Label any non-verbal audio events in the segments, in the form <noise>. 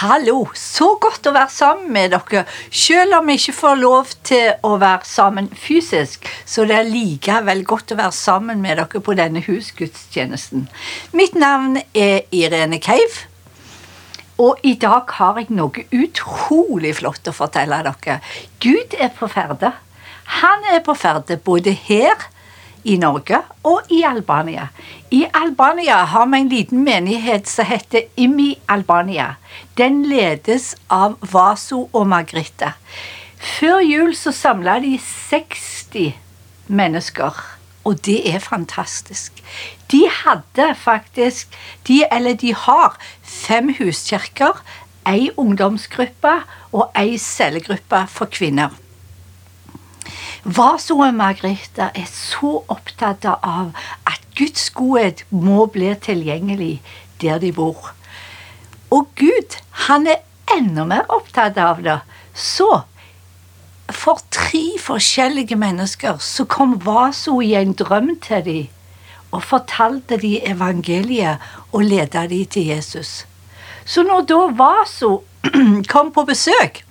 Hallo! Så godt å være sammen med dere. Selv om vi ikke får lov til å være sammen fysisk, så det er likevel godt å være sammen med dere på denne husgudstjenesten. Mitt navn er Irene Keiv. Og i dag har jeg noe utrolig flott å fortelle dere. Gud er på ferde. Han er på ferde både her i Norge og i Albania. I Albania har vi en liten menighet som heter Imi Albania. Den ledes av Vaso og Margrethe. Før jul så samla de 60 mennesker, og det er fantastisk. De hadde faktisk de, Eller de har fem huskirker, ei ungdomsgruppe og ei cellegruppe for kvinner. Vaso og Margrethe er så opptatt av at Guds godhet må bli tilgjengelig der de bor. Og Gud, han er enda mer opptatt av det. Så for tre forskjellige mennesker så kom Vaso i en drøm til dem og fortalte de evangeliet og ledet de til Jesus. Så når da Vaso <clears throat> kom på besøk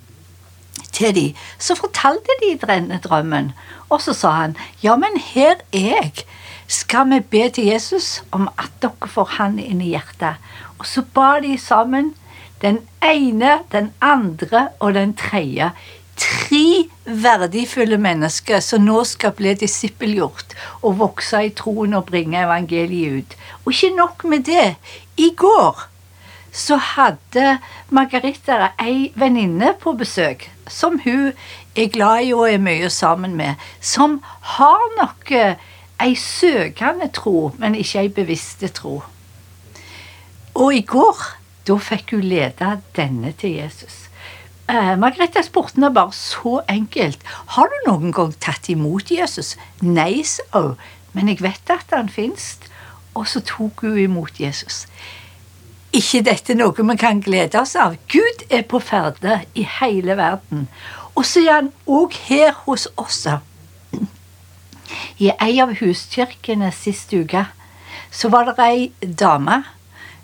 til dem, så fortalte de denne drømmen. Og så sa han, ja, men her er jeg. Skal vi be til Jesus om at dere får han inn i hjertet? Og så ba de sammen, den ene, den andre og den tredje. Tre verdifulle mennesker som nå skal bli disippelgjort og vokse i troen og bringe evangeliet ut. Og ikke nok med det. I går så hadde Margarita ei venninne på besøk som hun er glad i og er mye sammen med, som har noe ei søkende tro, men ikke ei bevisste tro. Og i går, da fikk hun lede denne til Jesus. Eh, Margrethe spurte henne bare så enkelt. Har du noen gang tatt imot Jesus? Nei, hun, men jeg vet at han fins. Og så tok hun imot Jesus ikke dette noe vi kan glede oss av. Gud er på ferde i hele verden. Og så er han òg her hos oss. I ei av huskirkene sist uke så var det ei dame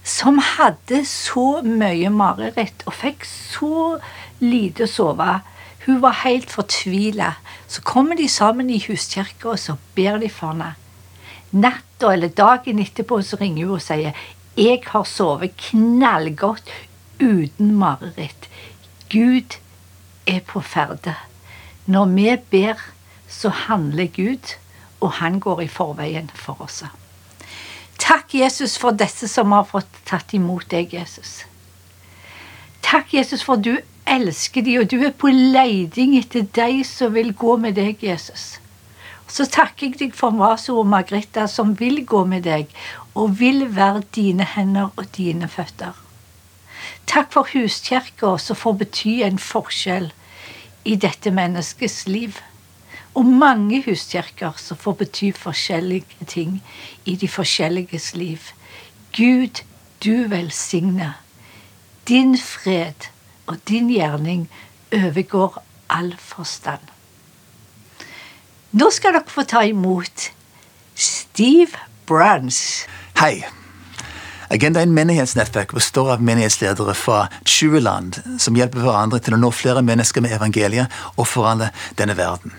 som hadde så mye mareritt og fikk så lite å sove. Hun var helt fortvila. Så kommer de sammen i huskirka, og så ber de for henne. Natta eller dagen etterpå så ringer hun og sier jeg har sovet knallgodt uten mareritt. Gud er på ferde. Når vi ber, så handler Gud, og han går i forveien for oss. Takk, Jesus, for disse som har fått tatt imot deg, Jesus. Takk, Jesus, for du elsker dem, og du er på leiding etter de som vil gå med deg, Jesus. Så takker jeg deg for Maso og Margrethe som vil gå med deg, og vil være dine hender og dine føtter. Takk for huskirka som får bety en forskjell i dette menneskets liv. Og mange huskirker som får bety forskjellige ting i de forskjelliges liv. Gud, du velsigne. Din fred og din gjerning overgår all forstand. Nå skal dere få ta imot Steve Bruns. Hei. Agenda er menighetsnettverk består av menighetsledere fra 20 land som hjelper hverandre til å nå flere mennesker med evangeliet og forandre denne verden.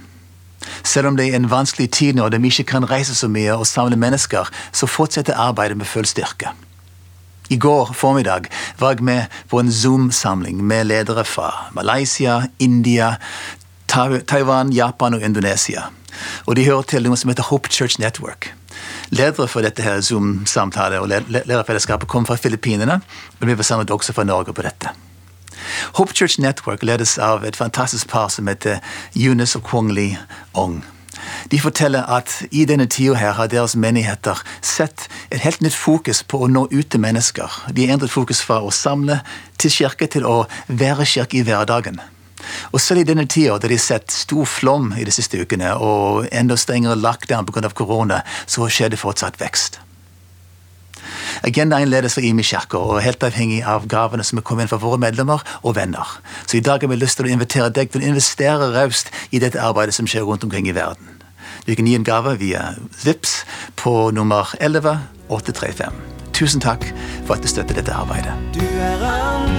Selv om det er en vanskelig tid nå de ikke kan reise så mye og samle mennesker, så fortsetter arbeidet med full styrke. I går formiddag var jeg med på en Zoom-samling med ledere fra Malaysia, India, Taiwan, Japan og Indonesia. Og de hører til noe som heter Hope Church Network. Ledere for dette her Zoom-samtale og lederfellesskapet kom fra Filippinene, men vi var samlet også fra Norge på dette. Hope Church Network ledes av et fantastisk par som heter Eunice og Kwong Li Ong. De forteller at i denne tida her har deres menigheter sett et helt nytt fokus på å nå ut til mennesker. De har endret fokus fra å samle til kirke til å være kirke i hverdagen. Og selv i denne tida, der de har sett stor flom i de siste ukene og enda strengere lockdown pga. korona, så skjer det fortsatt vekst. Agendaen ledes av Imi kirke og er helt avhengig av gavene som er kommet inn fra våre medlemmer og venner. Så i dag har vi lyst til å invitere deg til å investere raust i dette arbeidet som skjer rundt omkring i verden. Du kan gi en gave via VIPS på nummer 11835. Tusen takk for at du støtter dette arbeidet. Du er andre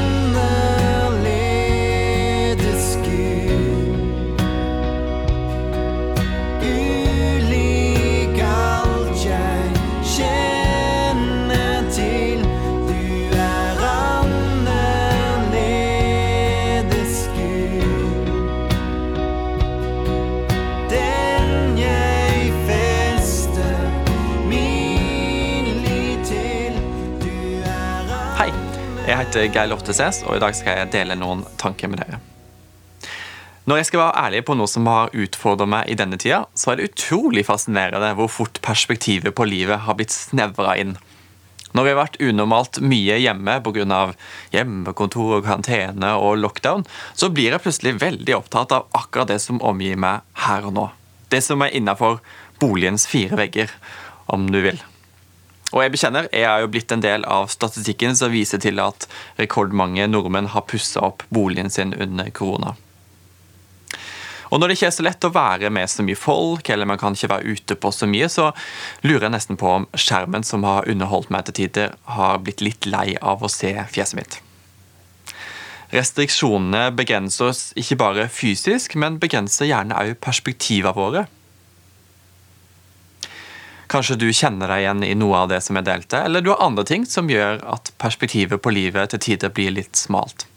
heter Geir Lofteses, og i dag skal jeg dele noen tanker med dere. Når jeg skal være ærlig på noe som har utfordret meg i denne tida, så er det utrolig fascinerende hvor fort perspektivet på livet har blitt snevra inn. Når vi har vært unormalt mye hjemme pga. hjemmekontor, og karantene og lockdown, så blir jeg plutselig veldig opptatt av akkurat det som omgir meg her og nå. Det som er innafor boligens fire vegger, om du vil. Og jeg bekjenner, jeg er jo blitt en del av statistikken som viser til at rekordmange nordmenn har pussa opp boligen sin under korona. Og når det ikke er så lett å være med så mye folk, eller man kan ikke være ute på så mye, så lurer jeg nesten på om skjermen som har underholdt meg til tider, har blitt litt lei av å se fjeset mitt. Restriksjonene begrenser oss ikke bare fysisk, men begrenser gjerne òg perspektivene våre. Kanskje du kjenner deg igjen i noe av det som jeg delte, eller du har andre ting som gjør at perspektivet på livet til tider blir litt smalt.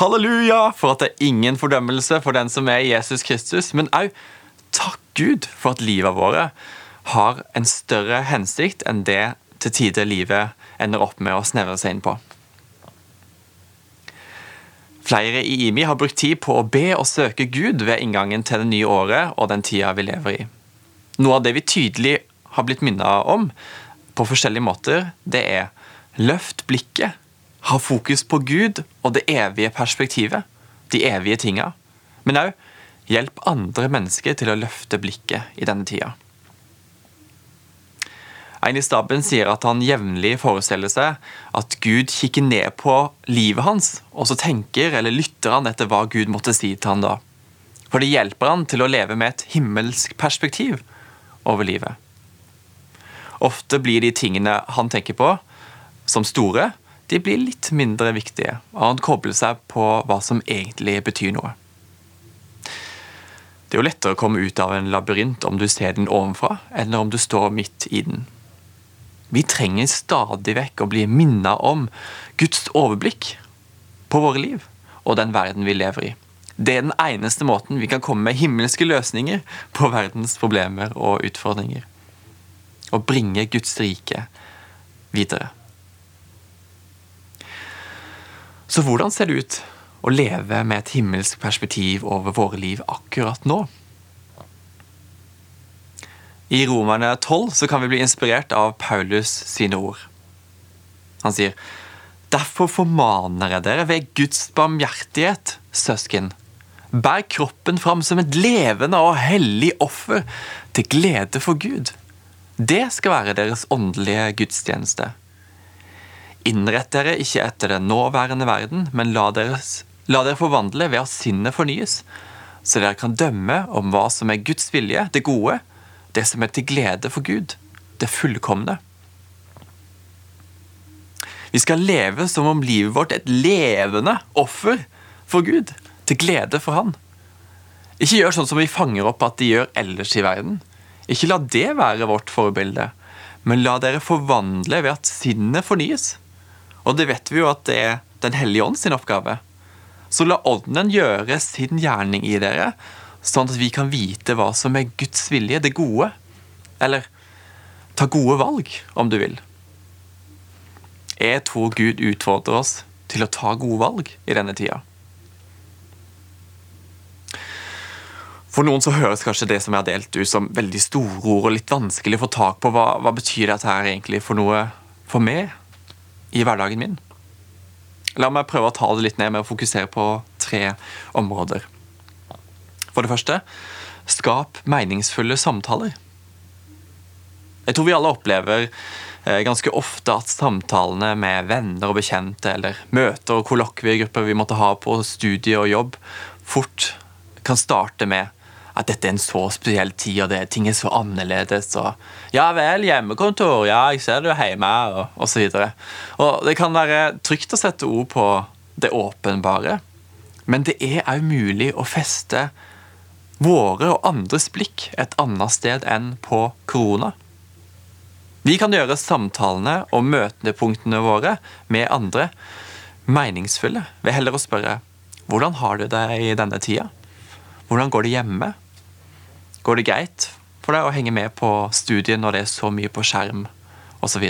Halleluja for at det er ingen fordømmelse for den som er Jesus Kristus, men òg takk Gud for at livet våre har en større hensikt enn det til tider livet ender opp med å snevre seg inn på. Flere i IMI har brukt tid på å be og søke Gud ved inngangen til det nye året og den tida vi lever i. Noe av det vi tydelig har blitt minnet om på forskjellige måter, det er løft blikket ha fokus på Gud og det evige perspektivet, de evige tinga. Men òg hjelp andre mennesker til å løfte blikket i denne tida. En i staben sier at han jevnlig forestiller seg at Gud kikker ned på livet hans, og så tenker eller lytter han etter hva Gud måtte si til han da. For det hjelper han til å leve med et himmelsk perspektiv over livet. Ofte blir de tingene han tenker på, som store, de blir litt mindre viktige, og han kobler seg på hva som egentlig betyr noe. Det er jo lettere å komme ut av en labyrint om du ser den ovenfra, enn om du står midt i den. Vi trenger stadig vekk å bli minnet om Guds overblikk på våre liv og den verden vi lever i. Det er den eneste måten vi kan komme med himmelske løsninger på verdens problemer og utfordringer. Og bringe Guds rike videre. Så hvordan ser det ut å leve med et himmelsk perspektiv over våre liv akkurat nå? I Romerne 12 så kan vi bli inspirert av Paulus sine ord. Han sier Derfor formaner jeg dere ved Guds barmhjertighet, søsken. Bær kroppen fram som et levende og hellig offer til glede for Gud. Det skal være deres åndelige gudstjeneste. Innrett dere ikke etter den nåværende verden, men la, deres, la dere forvandle ved at sinnet fornyes, så dere kan dømme om hva som er Guds vilje, det gode, det som er til glede for Gud, det fullkomne. Vi skal leve som om livet vårt er et levende offer for Gud, til glede for Han. Ikke gjør sånn som vi fanger opp at de gjør ellers i verden. Ikke la det være vårt forbilde, men la dere forvandle ved at sinnet fornyes og det vet vi jo at det er Den hellige ånd sin oppgave. Så la Ånden gjøre sin gjerning i dere, sånn at vi kan vite hva som er Guds vilje, det gode. Eller ta gode valg, om du vil. Jeg tror Gud utfordrer oss til å ta gode valg i denne tida. For noen så høres kanskje det som jeg har delt ut som veldig store ord og litt vanskelig å få tak på. Hva, hva betyr dette her egentlig for noe for meg? i hverdagen min. La meg prøve å ta det litt ned med å fokusere på tre områder. For det første skap meningsfulle samtaler. Jeg tror vi alle opplever eh, ganske ofte at samtalene med venner og bekjente eller møter og kollokviegrupper vi måtte ha på studie og jobb, fort kan starte med at dette er en så spesiell tid, og det, ting er så annerledes. Og, ja vel, hjemmekontor, ja, jeg ser du er hjemme, og osv. Det kan være trygt å sette ord på det åpenbare, men det er òg mulig å feste våre og andres blikk et annet sted enn på korona. Vi kan gjøre samtalene og møtepunktene våre med andre meningsfulle ved heller å spørre hvordan har du det i denne tida? Hvordan går det hjemme? Går det greit for deg å henge med på studiet når det er så mye på skjerm osv.?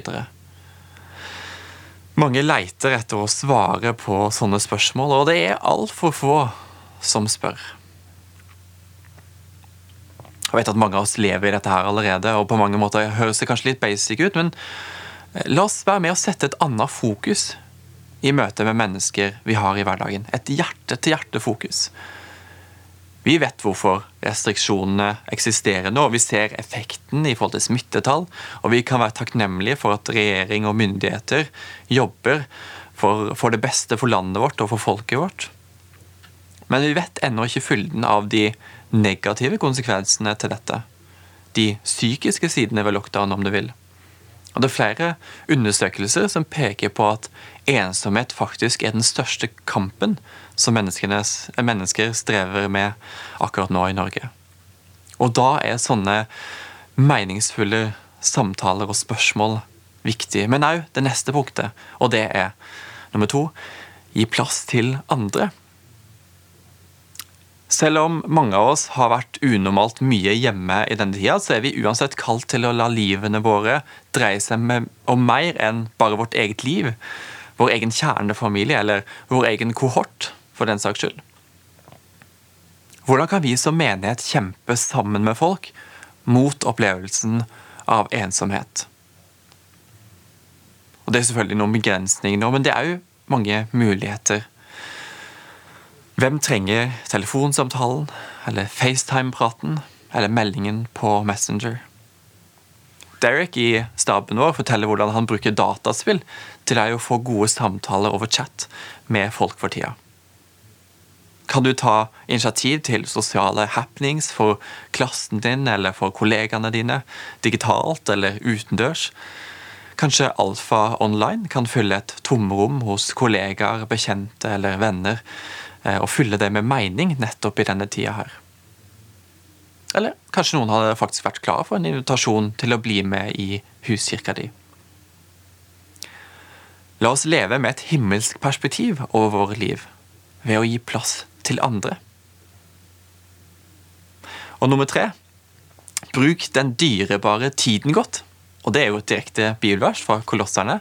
Mange leiter etter å svare på sånne spørsmål, og det er altfor få som spør. Jeg vet at mange av oss lever i dette her allerede, og på mange måter høres det kanskje litt basic ut, men eh, la oss være med å sette et annet fokus i møte med mennesker vi har i hverdagen. Et hjerte-til-hjerte-fokus. Vi vet hvorfor restriksjonene eksisterer nå. Vi ser effekten i forhold til smittetall. Og vi kan være takknemlige for at regjering og myndigheter jobber for, for det beste for landet vårt og for folket vårt. Men vi vet ennå ikke fylden av de negative konsekvensene til dette. De psykiske sidene ved lockdown, om du vil. Og Det er flere undersøkelser som peker på at ensomhet faktisk er den største kampen som mennesker strever med akkurat nå i Norge. Og da er sånne meningsfulle samtaler og spørsmål viktig. Men òg det neste punktet, og det er nummer to gi plass til andre. Selv om mange av oss har vært unormalt mye hjemme i denne tida, så er vi uansett kalt til å la livene våre dreie seg om mer enn bare vårt eget liv. Vår egen kjernefamilie, eller vår egen kohort, for den saks skyld. Hvordan kan vi som menighet kjempe sammen med folk mot opplevelsen av ensomhet? Og Det er selvfølgelig noen begrensninger nå, men det er jo mange muligheter. Hvem trenger telefonsamtalen, eller FaceTime-praten, eller meldingen på Messenger? Derek i staben vår forteller hvordan han bruker dataspill til å få gode samtaler over chat med folk for tida. Kan du ta initiativ til sosiale happenings for klassen din eller for kollegaene dine, digitalt eller utendørs? Kanskje Alfa Online kan fylle et tomrom hos kollegaer, bekjente eller venner og fylle det med mening nettopp i denne tida her. Eller kanskje noen hadde faktisk vært klar for en invitasjon til å bli med i huskirka di. La oss leve med et himmelsk perspektiv over våre liv ved å gi plass til andre. Og nummer tre bruk den dyrebare tiden godt. Og det er jo et direkte bibelvers fra Kolosserne.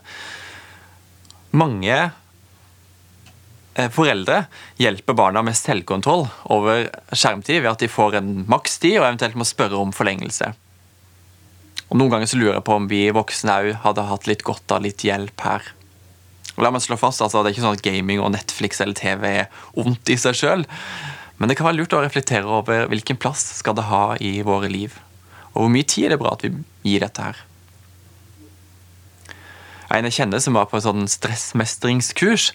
Mange Eh, foreldre hjelper barna med selvkontroll over skjermtid ved at de får en makstid og eventuelt må spørre om forlengelse. Og Noen ganger så lurer jeg på om vi voksne òg hadde hatt litt godt av litt hjelp her. Og la meg slå fast, altså, Det er ikke sånn at gaming og Netflix eller TV er ondt i seg sjøl. Men det kan være lurt å reflektere over hvilken plass skal det ha i våre liv. Og hvor mye tid er det bra at vi gir dette her. En jeg kjenner som var på en sånn stressmestringskurs,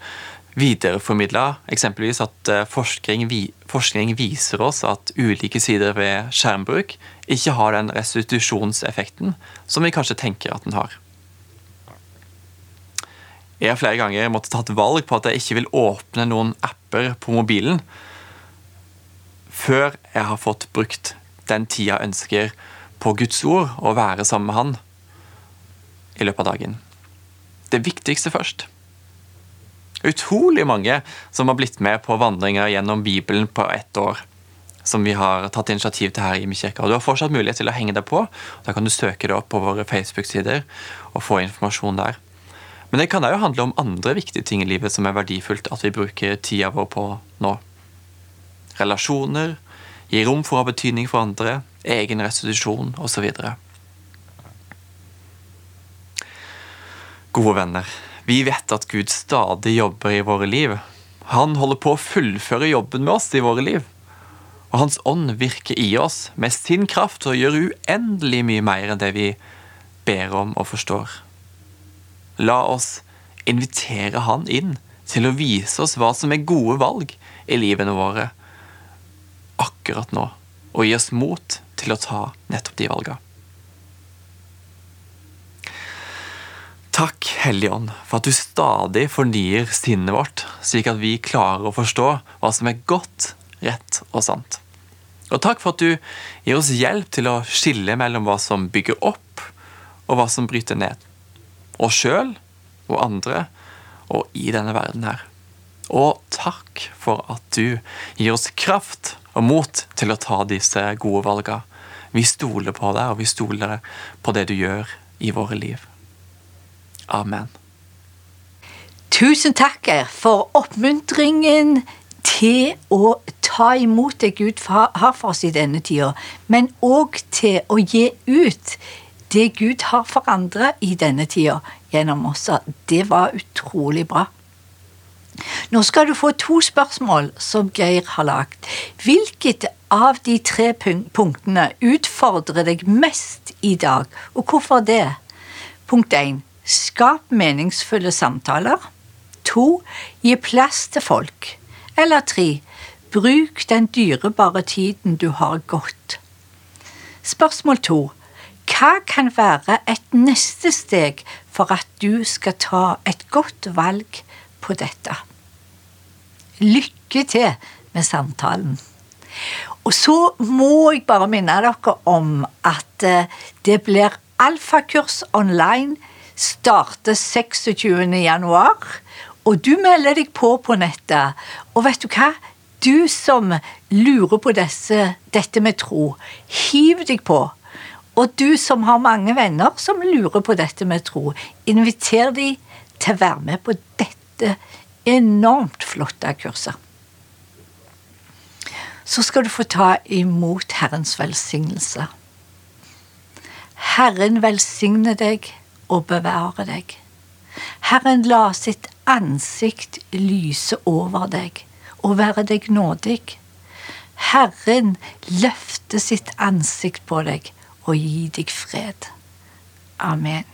videreformidla eksempelvis at eh, forskning, forskning, viser oss at ulike sider ved skjermbruk ikke har den restitusjonseffekten som vi kanskje tenker at den har. Jeg har flere ganger måttet tatt valg på at jeg ikke vil åpne noen apper på mobilen før jeg har fått brukt den tida jeg ønsker på Guds ord og være sammen med Han i løpet av dagen. Det viktigste først utrolig mange som har blitt med på vandringer gjennom Bibelen på ett år. Som vi har tatt initiativ til her i Imekirka. Du har fortsatt mulighet til å henge deg på. Da kan du søke det opp på våre Facebook-sider og få informasjon der. Men det kan òg handle om andre viktige ting i livet som er verdifullt at vi bruker tida vår på nå. Relasjoner, gi rom for å ha betydning for andre, egen restitusjon osv. Gode venner. Vi vet at Gud stadig jobber i våre liv. Han holder på å fullføre jobben med oss i våre liv. Og Hans ånd virker i oss med sin kraft og gjør uendelig mye mer enn det vi ber om og forstår. La oss invitere Han inn til å vise oss hva som er gode valg i livene våre akkurat nå, og gi oss mot til å ta nettopp de valgene. Takk, Hellige Ånd, for at du stadig fornyer sinnet vårt, slik at vi klarer å forstå hva som er godt, rett og sant. Og takk for at du gir oss hjelp til å skille mellom hva som bygger opp, og hva som bryter ned. Oss sjøl og andre, og i denne verden her. Og takk for at du gir oss kraft og mot til å ta disse gode valgene. Vi stoler på deg, og vi stoler på det du gjør i våre liv. Amen. Tusen takk for oppmuntringen til å ta imot det Gud har for oss i denne tida, men òg til å gi ut det Gud har for andre i denne tida gjennom oss. Det var utrolig bra. Nå skal du få to spørsmål som Geir har lagt. Hvilket av de tre punktene utfordrer deg mest i dag, og hvorfor det? Punkt 1. Skap meningsfulle samtaler. 2. Gi plass til folk. Eller 3. Bruk den dyrebare tiden du har gått. Spørsmål 2. Hva kan være et neste steg for at du skal ta et godt valg på dette? Lykke til med samtalen. Og så må jeg bare minne dere om at eh, det blir alfakurs online. Starter 26. januar. Og du melder deg på på nettet. Og vet du hva? Du som lurer på disse, dette med tro, hiv deg på. Og du som har mange venner som lurer på dette med tro, inviter de til å være med på dette enormt flotte kurset. Så skal du få ta imot Herrens velsignelse. Herren velsigne deg og bevare deg. Herren la sitt ansikt lyse over deg og være deg nådig. Herren løfte sitt ansikt på deg og gi deg fred. Amen.